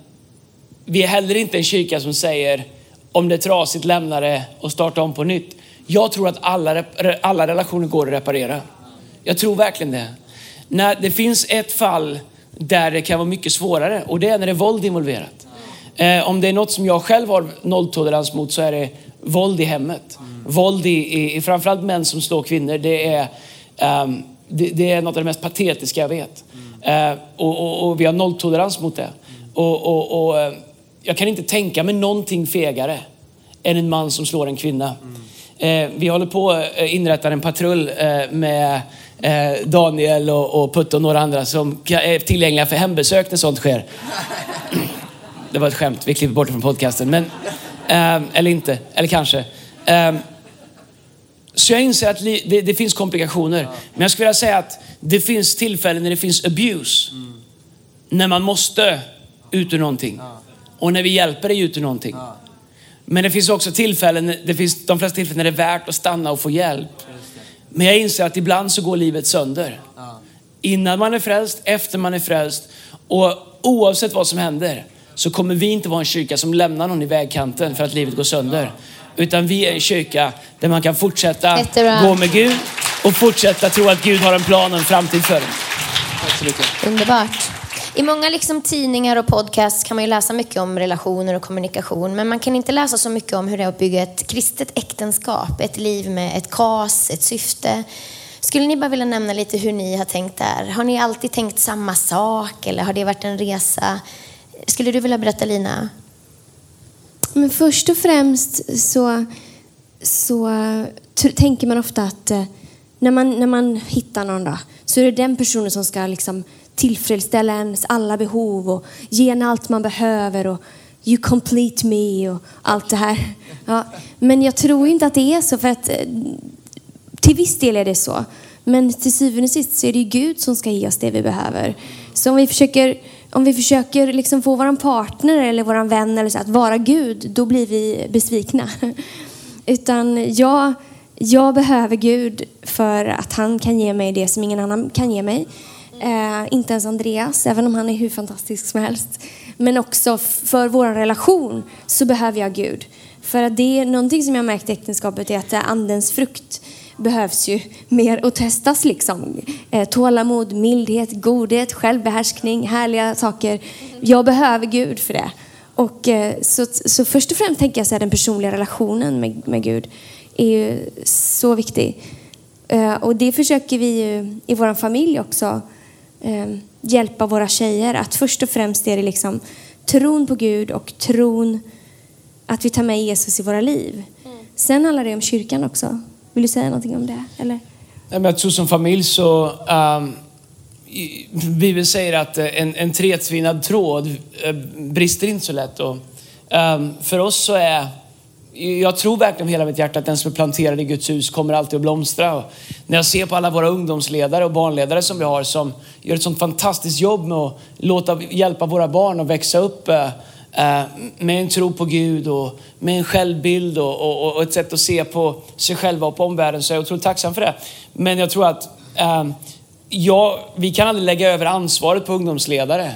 S3: vi är heller inte en kyrka som säger om det är trasigt lämna det och starta om på nytt. Jag tror att alla, alla relationer går att reparera. Jag tror verkligen det. När det finns ett fall där det kan vara mycket svårare och det är när det är våld involverat. Eh, om det är något som jag själv har nolltolerans mot så är det våld i hemmet. Våld i, i, i framförallt män som slår kvinnor. Det är, um, det, det är något av det mest patetiska jag vet. Mm. Eh, och, och, och vi har nolltolerans mot det. Och, och, och, eh, jag kan inte tänka mig någonting fegare än en man som slår en kvinna. Eh, vi håller på att eh, inrätta en patrull eh, med eh, Daniel och, och Putte och några andra som är tillgängliga för hembesök när sånt sker. Det var ett skämt, vi klipper bort det från podcasten. Men, eh, eller inte, eller kanske. Så jag inser att det, det finns komplikationer. Men jag skulle vilja säga att det finns tillfällen när det finns abuse. När man måste ut ur någonting. Och när vi hjälper dig ut ur någonting. Men det finns också tillfällen, det finns de flesta tillfällen när det är värt att stanna och få hjälp. Men jag inser att ibland så går livet sönder. Innan man är frälst, efter man är frälst. Och oavsett vad som händer så kommer vi inte vara en kyrka som lämnar någon i vägkanten för att livet går sönder. Utan vi är en kyrka där man kan fortsätta
S2: Jättebra.
S3: gå med Gud och fortsätta tro att Gud har en plan och en framtid för en.
S5: Tack så mycket.
S2: Underbart. I många liksom tidningar och podcasts kan man ju läsa mycket om relationer och kommunikation. Men man kan inte läsa så mycket om hur det är att bygga ett kristet äktenskap. Ett liv med ett kas, ett syfte. Skulle ni bara vilja nämna lite hur ni har tänkt där? Har ni alltid tänkt samma sak eller har det varit en resa? Skulle du vilja berätta Lina?
S4: Men först och främst så, så tänker man ofta att eh, när man, när man hittar någon då, så är det den personen som ska liksom tillfredsställa ens alla behov och ge en allt man behöver och you complete me och allt det här. Ja, men jag tror inte att det är så för att eh, till viss del är det så. Men till syvende och sist så är det ju Gud som ska ge oss det vi behöver. Så om vi försöker, om vi försöker liksom få vår partner eller vår vän eller så att vara Gud, då blir vi besvikna. Utan jag, jag behöver Gud för att han kan ge mig det som ingen annan kan ge mig. Eh, inte ens Andreas, även om han är hur fantastisk som helst. Men också för vår relation så behöver jag Gud. För att det är någonting som jag har märkt i äktenskapet är att det är andens frukt behövs ju mer att testas liksom. Eh, tålamod, mildhet, godhet, självbehärskning, härliga saker. Jag behöver Gud för det. Och, eh, så, så först och främst tänker jag att den personliga relationen med, med Gud är ju så viktig. Eh, och det försöker vi ju i vår familj också hjälpa våra tjejer att först och främst är det liksom tron på Gud och tron att vi tar med Jesus i våra liv. Sen handlar det om kyrkan också. Vill du säga någonting om det? Eller?
S3: Jag tror som familj så... Ehm, um, Bibeln säger att eh, en, en tretvinnad tråd eh, brister inte så lätt. Och, um, för oss så är... Jag tror verkligen hela mitt hjärta att den som är planterad i Guds hus kommer alltid att blomstra. Och när jag ser på alla våra ungdomsledare och barnledare som vi har som gör ett sånt fantastiskt jobb med att låta, hjälpa våra barn att växa upp uh, med en tro på Gud och med en självbild och, och, och ett sätt att se på sig själva och på omvärlden så är jag otroligt tacksam för det. Men jag tror att ehm, ja, vi kan aldrig lägga över ansvaret på ungdomsledare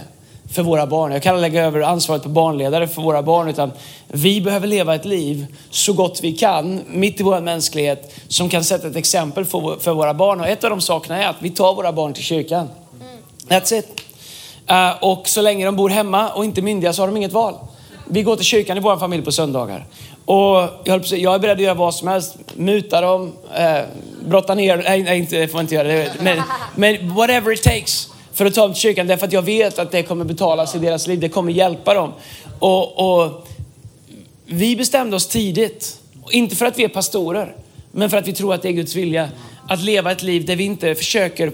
S3: för våra barn. Jag kan aldrig lägga över ansvaret på barnledare för våra barn utan vi behöver leva ett liv så gott vi kan mitt i vår mänsklighet som kan sätta ett exempel för, för våra barn. Och ett av de sakerna är att vi tar våra barn till kyrkan. That's it. Eh, och så länge de bor hemma och inte myndiga så har de inget val. Vi går till kyrkan i vår familj på söndagar. Och jag, är beredd att göra vad som helst. Muta dem, eh, brotta ner Nej, nej inte, det får man inte göra. Det- Men, men whatever it takes för att ta dem till kyrkan. Därför att jag vet att det kommer betalas i deras liv. Det kommer hjälpa dem. Och, och vi bestämde oss tidigt, inte för att vi är pastorer, men för att vi tror att det är Guds vilja, att leva ett liv där vi inte försöker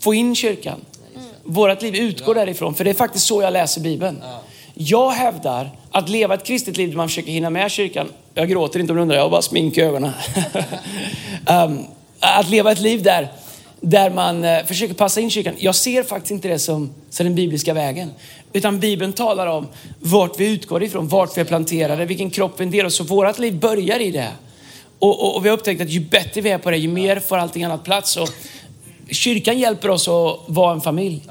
S3: få in kyrkan vårt liv utgår därifrån. För det är faktiskt så jag läser Bibeln. Jag hävdar att leva ett kristet liv där man försöker hinna med kyrkan. Jag gråter inte om du undrar, jag har bara smink i ögonen. um, att leva ett liv där, där man uh, försöker passa in kyrkan. Jag ser faktiskt inte det som, som den bibliska vägen. Utan Bibeln talar om vart vi utgår ifrån, vart vi är planterade, vilken kropp vi är en del av. Så vårt liv börjar i det. Och, och, och, vi har upptäckt att ju bättre vi är på det, ju mer får allting annat plats. Och kyrkan hjälper oss att vara en familj.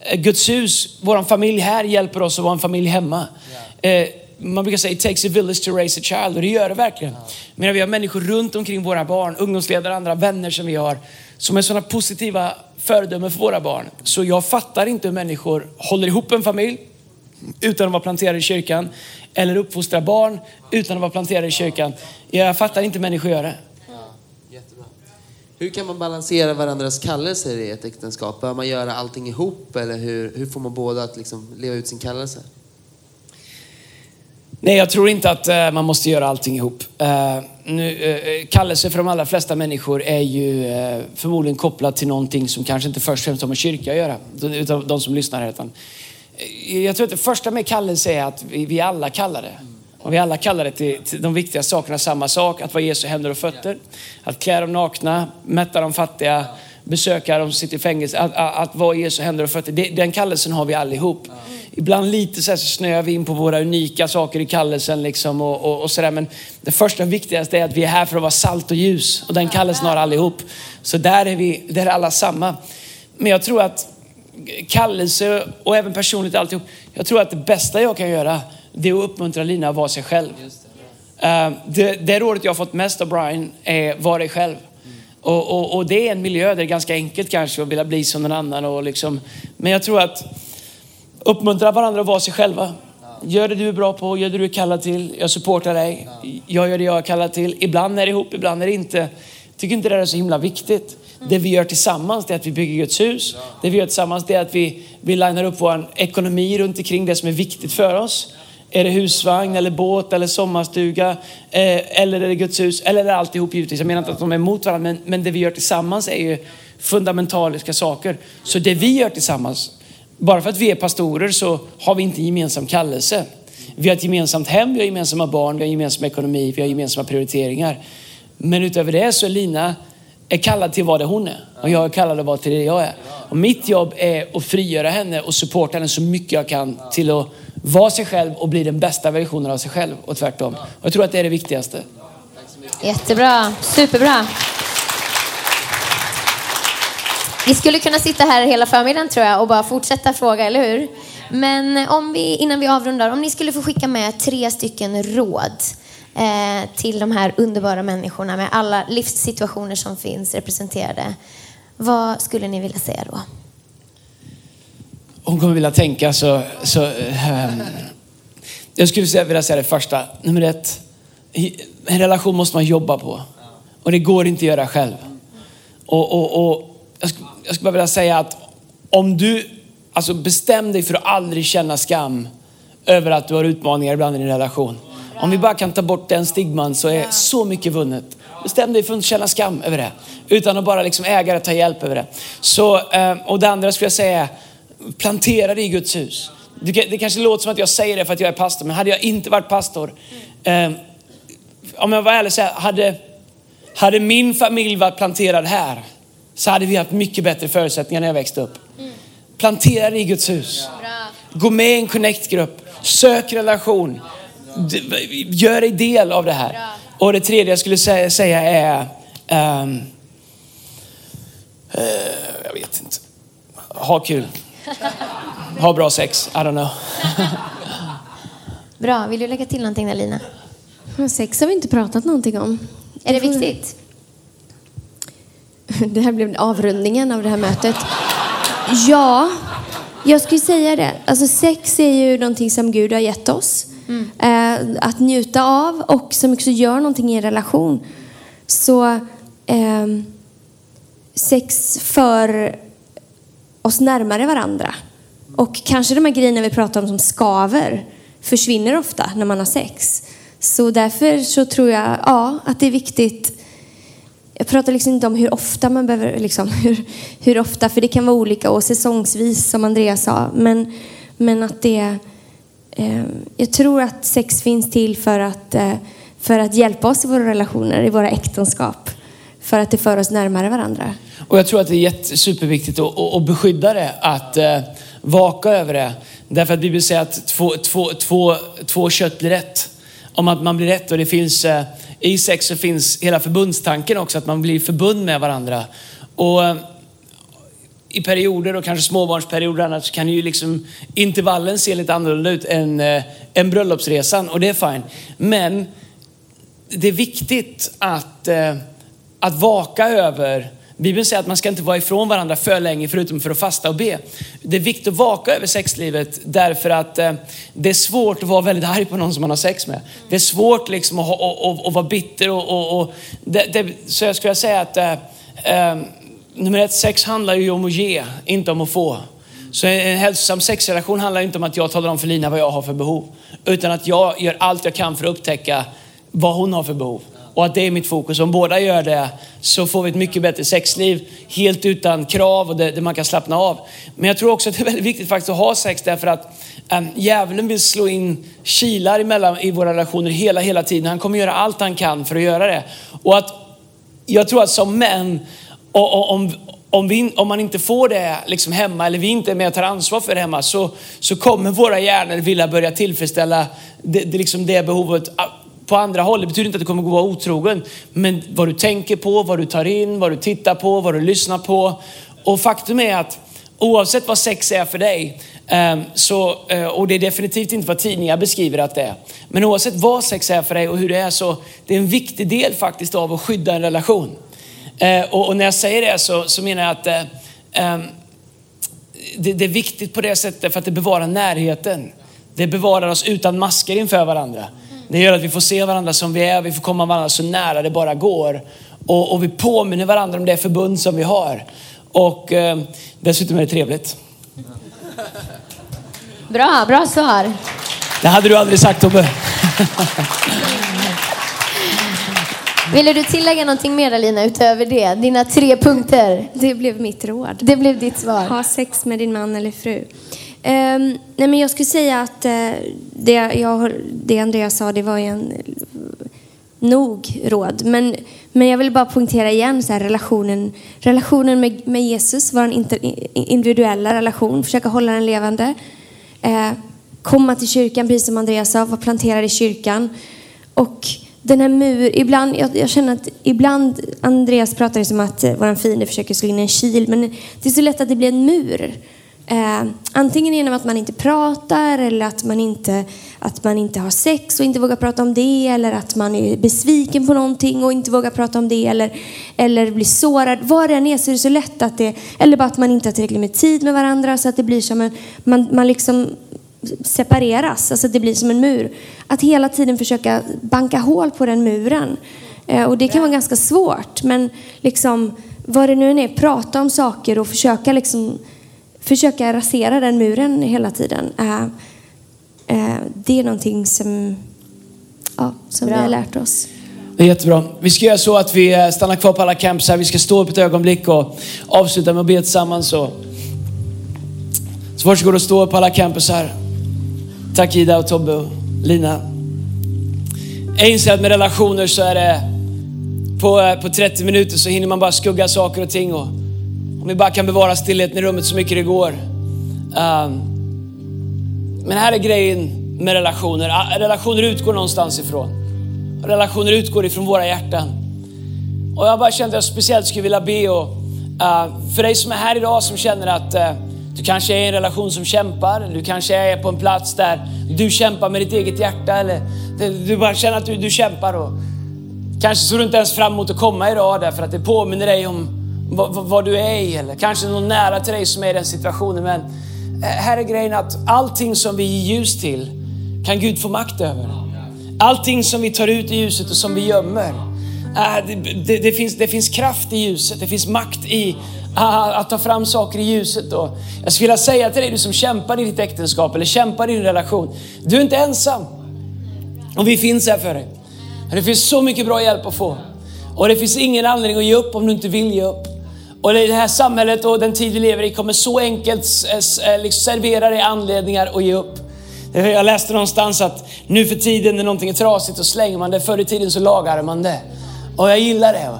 S3: Eh, Guds hus, vår familj här hjälper oss att vara en familj hemma. Eh, man brukar säga it takes a village to raise a child och det gör det verkligen. Men vi har människor runt omkring våra barn, ungdomsledare, andra vänner som vi har, som är sådana positiva föredömen för våra barn. Så jag fattar inte hur människor håller ihop en familj utan att vara planterade i kyrkan. Eller uppfostrar barn utan att vara planterade i kyrkan. Jag fattar inte hur människor gör det.
S5: Hur kan man balansera varandras kallelser i ett äktenskap? Bör man göra allting ihop eller hur, hur får man båda att liksom leva ut sin kallelse?
S3: Nej, jag tror inte att uh, man måste göra allting ihop. Uh, nu, eh, uh, kallelse för de allra flesta människor är ju uh, förmodligen kopplat till någonting som kanske inte först och främst har med kyrka att göra. utan de som lyssnar här. Utan, jag tror att det första med kallelse är att vi, vi alla kallar det. Och vi alla kallar det till, till, de viktiga sakerna samma sak. Att vara Jesu händer och fötter. Att klä dem nakna, mätta de fattiga, besöka de som sitter i fängelse. Att, att, att vara Jesu händer och fötter. Det, den kallelsen har vi allihop. Ibland lite så, här så snöar vi in på våra unika saker i kallelsen liksom och, och, och sådär. Men det första och viktigaste är att vi är här för att vara salt och ljus. Och den kallelsen har allihop. Så där är vi, där är alla samma. Men jag tror att kallelse och även personligt alltihop. Jag tror att det bästa jag kan göra det är att uppmuntra Lina att vara sig själv. Det. Det, det rådet jag har fått mest av Brian är var dig själv. Och, och, och, det är en miljö där det är ganska enkelt kanske att vilja bli som någon annan. Och liksom, men jag tror att uppmuntra varandra att vara sig själva. Gör det du är bra på, gör det du är kallad till. Jag supportar dig. Jag gör det jag är kallad till. Ibland är det ihop, ibland är det inte. Jag tycker inte det är så himla viktigt. Det vi gör tillsammans det är att vi bygger Guds hus. Det vi gör tillsammans det är att vi, vi linar upp vår ekonomi runt omkring det som är viktigt för oss. Är det husvagn eller båt eller sommarstuga? Eh, eller är det Guds hus? Eller är det alltihop givetvis? Jag menar inte att de är emot varandra, men, men det vi gör tillsammans är ju fundamentaliska saker. Så det vi gör tillsammans, bara för att vi är pastorer så har vi inte gemensam kallelse. Vi har ett gemensamt hem, vi har gemensamma barn, vi har gemensam ekonomi, vi har gemensamma prioriteringar. Men utöver det så är Lina är kallad till vad det hon är och jag är kallad att vara till det jag är. Och mitt jobb är att frigöra henne och supporta henne så mycket jag kan till att vara sig själv och bli den bästa versionen av sig själv och tvärtom. Och jag tror att det är det viktigaste.
S2: Jättebra, superbra. Vi skulle kunna sitta här hela förmiddagen tror jag och bara fortsätta fråga, eller hur? Men om vi, innan vi avrundar, om ni skulle få skicka med tre stycken råd eh, till de här underbara människorna med alla livssituationer som finns representerade. Vad skulle ni vilja säga då?
S3: Hon kommer vilja tänka så... så eh, jag skulle vilja säga det första. Nummer ett. En relation måste man jobba på. Och det går inte att göra själv. Och, och, och jag, skulle, jag skulle bara vilja säga att om du alltså bestäm dig för att aldrig känna skam över att du har utmaningar ibland i din relation. Om vi bara kan ta bort den stigman så är så mycket vunnet. Bestäm dig för att inte känna skam över det. Utan att bara liksom äga det, ta hjälp över det. Så, ehm, och det andra skulle jag säga, plantera det i Guds hus. Det kanske låter som att jag säger det för att jag är pastor, men hade jag inte varit pastor, eh, om jag var ärlig så här, hade, hade min familj varit planterad här så hade vi haft mycket bättre förutsättningar när jag växte upp. Plantera det i Guds hus. Gå med i en connect-grupp. Sök relation gör dig del av det här. Och det tredje jag skulle säga, säga är, um, uh, jag vet inte, ha kul. Ha bra sex, I don't know.
S2: bra, vill du lägga till någonting där Lina?
S4: Sex har vi inte pratat någonting om.
S2: Är det viktigt?
S4: Det här blev avrundningen av det här mötet. Ja, jag skulle säga det. Alltså sex är ju någonting som Gud har gett oss. Mm. Eh, att njuta av och som också gör någonting i en relation. Så eh, sex för oss närmare varandra. Och kanske de här grejerna vi pratar om som skaver försvinner ofta när man har sex. Så därför så tror jag ja, att det är viktigt jag pratar liksom inte om hur ofta man behöver, liksom, hur, hur ofta, för det kan vara olika och säsongsvis som Andreas sa. Men, men att det, eh, jag tror att sex finns till för att, eh, för att hjälpa oss i våra relationer, i våra äktenskap. För att det för oss närmare varandra.
S3: Och jag tror att det är superviktigt att, att, beskydda det, att eh, vaka över det. Därför att Bibeln säger att två, två, två, två kött blir ett. Om att man blir ett och det finns, eh, i sex så finns hela förbundstanken också, att man blir förbund med varandra. Och eh, i perioder och kanske småbarnsperioder annars kan ju liksom intervallen se lite annorlunda ut än, eh, än bröllopsresan och det är fine. Men det är viktigt att, eh, att vaka över Bibeln säger att man ska inte vara ifrån varandra för länge förutom för att fasta och be. Det är viktigt att vaka över sexlivet därför att eh, det är svårt att vara väldigt arg på någon som man har sex med. Det är svårt liksom att, ha, att, att, vara bitter och, och, och det, det, så jag skulle säga att eh, eh, nummer ett, sex handlar ju om att ge, inte om att få. Så en hälsosam sexrelation handlar inte om att jag talar om för Lina vad jag har för behov. Utan att jag gör allt jag kan för att upptäcka vad hon har för behov. Och att det är mitt fokus. Om båda gör det så får vi ett mycket bättre sexliv. Helt utan krav och där, man kan slappna av. Men jag tror också att det är väldigt viktigt faktiskt att ha sex därför att ehm, djävulen vill slå in kilar emellan i våra relationer hela, hela tiden. Han kommer göra allt han kan för att göra det. Och att jag tror att som män, och, och, om, om, vi, om, man inte får det liksom hemma eller vi inte är med och tar ansvar för det hemma så, så kommer våra hjärnor vilja börja tillfredsställa det, det, liksom det behovet på andra håll. Det betyder inte att du kommer gå vara otrogen. Men vad du tänker på, vad du tar in, vad du tittar på, vad du lyssnar på. Och faktum är att oavsett vad sex är för dig, ehm, så, eh, och det är definitivt inte vad tidningar beskriver att det är. Men oavsett vad sex är för dig och hur det är så det är en viktig del faktiskt av att skydda en relation. Eh, och, och, när jag säger det så, så menar jag att eh, ehm, det, det är viktigt på det sättet för att det bevarar närheten. Det bevarar oss utan masker inför varandra. Det gör att vi får se varandra som vi är, vi får komma varandra så nära det bara går. Och, och vi påminner varandra om det förbund som vi har. Och eh, dessutom är det trevligt.
S2: Bra, bra svar.
S3: Det hade du aldrig sagt Tobbe.
S2: Ville du tillägga någonting mer Alina utöver det? Dina tre punkter.
S4: Det blev mitt råd.
S2: Det blev ditt svar.
S4: Ha sex med din man eller fru. Ehm, nej men jag skulle säga att eh, det, jag, det Andreas sa, det var ju en nog råd. Men, men jag vill bara poängtera igen så här, relationen, relationen med, med Jesus, vår individuella relation, försöka hålla den levande. Eh, komma till kyrkan, precis som Andreas sa, vara planterad i kyrkan. Och den här mur, ibland, jag, jag, känner att ibland, Andreas pratar som att eh, vår fiende försöker slå in en kil, men det är så lätt att det blir en mur. Eh, antingen genom att man inte pratar eller att man inte, att man inte har sex och inte vågar prata om det eller att man är besviken på någonting och inte vågar prata om det eller, eller blir sårad. Vad det än är så är det så lätt att det, eller bara att man inte har tillräckligt med tid med varandra så att det blir som en, man, man liksom separeras, alltså det blir som en mur. Att hela tiden försöka banka hål på den muren. Eh, och det kan vara ganska svårt men liksom vad det nu än är, prata om saker och försöka liksom försöka rasera den muren hela tiden. Uh, det är någonting som, ja, som vi har lärt oss.
S3: Det är jättebra. Vi ska göra så att vi eh, stannar kvar på alla camps här. Vi ska stå upp ett ögonblick och avsluta med att be tillsammans. Så, så varsågod och stå upp på alla campus här. Tack Ida och Tobbe och Lina. Jag inser att med relationer så är det på, på 30 minuter så hinner man bara skugga saker och ting. Och om vi bara kan bevara stillheten i rummet så mycket det går. Ehm, men här är grejen med relationer. Relationer utgår någonstans ifrån. Relationer utgår ifrån våra hjärtan. Och jag bara kände att jag speciellt skulle vilja be och, eh, för dig som är här idag som känner att eh, du kanske är i en relation som kämpar. Du kanske är på en plats där du kämpar med ditt eget hjärta. Eller du bara känner att du, du kämpar. Och kanske såg du inte ens fram emot att komma idag därför att det påminner dig om vad, vad, du är i eller kanske någon nära till dig som är i den situationen. Men eh, här är grejen att allting som vi ger ljus till kan Gud få makt över. Allting som vi tar ut i ljuset och som vi gömmer. Eh, det, det, det, finns, det finns kraft i ljuset, det finns makt i ah, att ta fram saker i ljuset. Och jag skulle vilja säga till dig, du som kämpar i ditt äktenskap eller kämpar i din relation. Du är inte ensam. Och vi finns här för dig. Det finns så mycket bra hjälp att få. Och det finns ingen anledning att ge upp om du inte vill ge upp. Och det här samhället och den tid vi lever i kommer så enkelt eh, liksom servera dig anledningar att ge upp. Jag läste någonstans att nu för tiden när någonting är trasigt så slänger man det, förr i tiden så lagade man det. Och jag gillar det.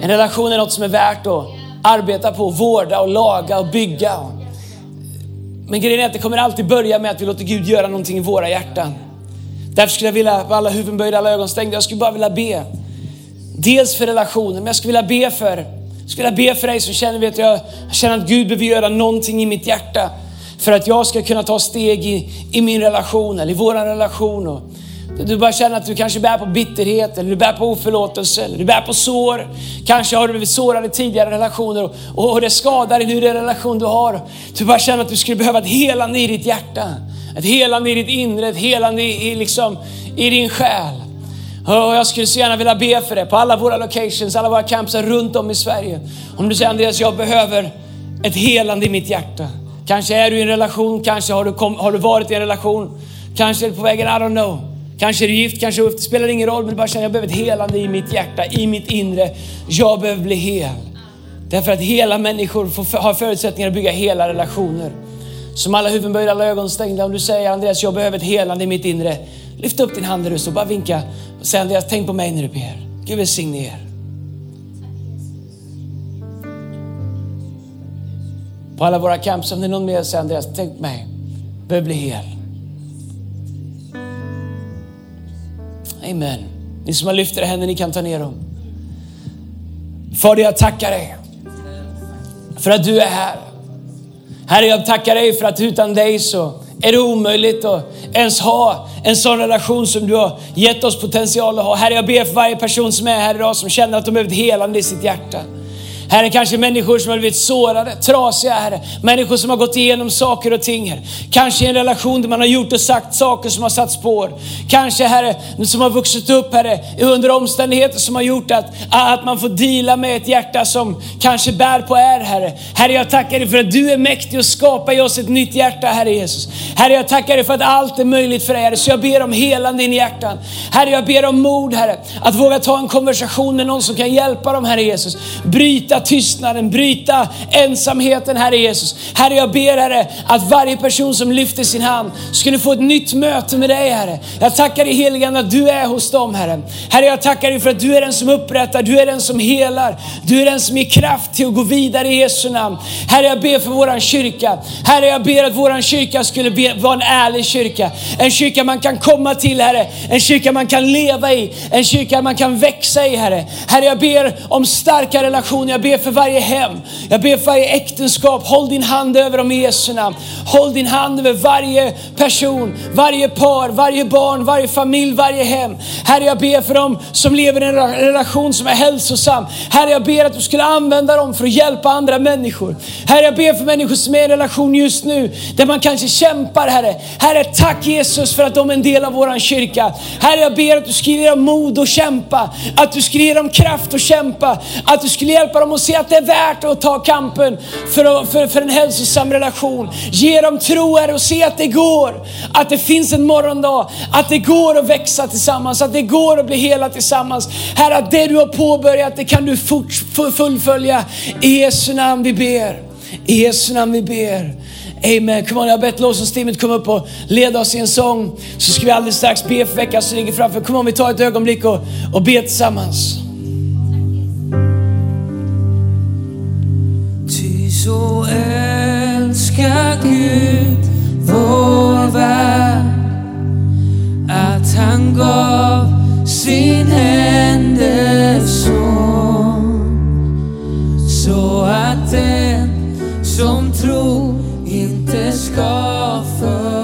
S3: En relation är något som är värt att arbeta på, vårda och laga och bygga. Men grejen är att det kommer alltid börja med att vi låter Gud göra någonting i våra hjärtan. Därför skulle jag vilja, alla huvuden böjda, alla ögon stängda, jag skulle bara vilja be. Dels för relationen, men jag skulle vilja be för, jag skulle vilja be för dig som känner, vet jag, jag känner att Gud behöver göra någonting i mitt hjärta. För att jag ska kunna ta steg i, i min relation eller i vår relation. Och du bara känner att du kanske bär på bitterhet, eller du bär på oförlåtelse, eller du bär på sår. Kanske har du blivit sårad i tidigare relationer och, och det skadar dig nu i den relation du har. Du bara känner att du skulle behöva ett helande i ditt hjärta. Ett helande i ditt inre, ett helande i, i, liksom, i din själ. Och jag skulle så gärna vilja be för det på alla våra locations, alla våra camps runt om i Sverige. Om du säger Andreas, jag behöver ett helande i mitt hjärta. Kanske är du i en relation, kanske har du, kom, har du varit i en relation, kanske är du på vägen, I don't know. Kanske är du gift, kanske det spelar ingen roll, men du bara känner jag behöver ett helande i mitt hjärta, i mitt inre. Jag behöver bli hel. Därför att hela människor får, har förutsättningar att bygga hela relationer. Som alla huvuden böjda, alla ögon stängda. Om du säger Andreas, jag behöver ett helande i mitt inre. Lyft upp din hand där du står, bara vinka och säg Andreas, tänk på mig när du ber. Gud välsigne er. På alla våra camps, om det är någon mer, säger Andreas, tänk på mig. Jag behöver bli hel. Amen. Ni som har lyft era händer, ni kan ta ner dem. Fader, jag tackar dig för att du är här. Herre, jag tackar dig för att utan dig så är det omöjligt att ens ha en sån relation som du har gett oss potential att ha. Herre, jag ber för varje person som är här idag som känner att de behöver ett helande i sitt hjärta. Herre, kanske människor som har blivit sårade, trasiga, Herre. Människor som har gått igenom saker och ting, Herre. Kanske i en relation där man har gjort och sagt saker som har satt spår. Kanske, Herre, som har vuxit upp, Herre, under omständigheter som har gjort att, att man får dela med ett hjärta som kanske bär på är, Herre. Herre, jag tackar dig för att du är mäktig och skapar i oss ett nytt hjärta, Herre Jesus. Herre, jag tackar dig för att allt är möjligt för dig, Herre. Så jag ber om helande in i hjärtan. Herre, jag ber om mod, Herre. Att våga ta en konversation med någon som kan hjälpa dem, Herre Jesus. Bryta tystnaden, bryta ensamheten, Herre Jesus. Herre, jag ber Herre att varje person som lyfter sin hand skulle få ett nytt möte med dig, Herre. Jag tackar dig heligande att du är hos dem, Herre. Herre, jag tackar dig för att du är den som upprättar, du är den som helar, du är den som ger kraft till att gå vidare i Jesu namn. Herre, jag ber för våran kyrka. Herre, jag ber att våran kyrka skulle vara en ärlig kyrka. En kyrka man kan komma till, Herre. En kyrka man kan leva i. En kyrka man kan växa i, Herre. Herre, jag ber om starka relationer. Jag ber för varje hem. Jag ber för varje äktenskap. Håll din hand över dem i Jesu namn. Håll din hand över varje person, varje par, varje barn, varje familj, varje hem. Herre, jag ber för dem som lever i en relation som är hälsosam. Herre, jag ber att du skulle använda dem för att hjälpa andra människor. Herre, jag ber för människor som är i en relation just nu, där man kanske kämpar, Herre. Herre, tack Jesus för att de är en del av våran kyrka. Herre, jag ber att du skulle ge dem mod att kämpa, att du skulle ge dem kraft att kämpa, att du skulle hjälpa dem och se att det är värt att ta kampen för, för, för en hälsosam relation. Ge dem tro här och se att det går. Att det finns en morgondag. Att det går att växa tillsammans. Att det går att bli hela tillsammans. Herre, att det du har påbörjat det kan du fort, fullfölja. I Jesu namn vi ber. I Jesu namn vi ber. Amen. Come on, jag har bett lovsångsteamet komma upp och leda oss i en sång. Så ska vi alldeles strax be för veckan som ligger framför. Kom on, vi tar ett ögonblick och, och ber tillsammans.
S6: Så älskar Gud vår värld att han gav sin enda son så att den som tror inte ska förgås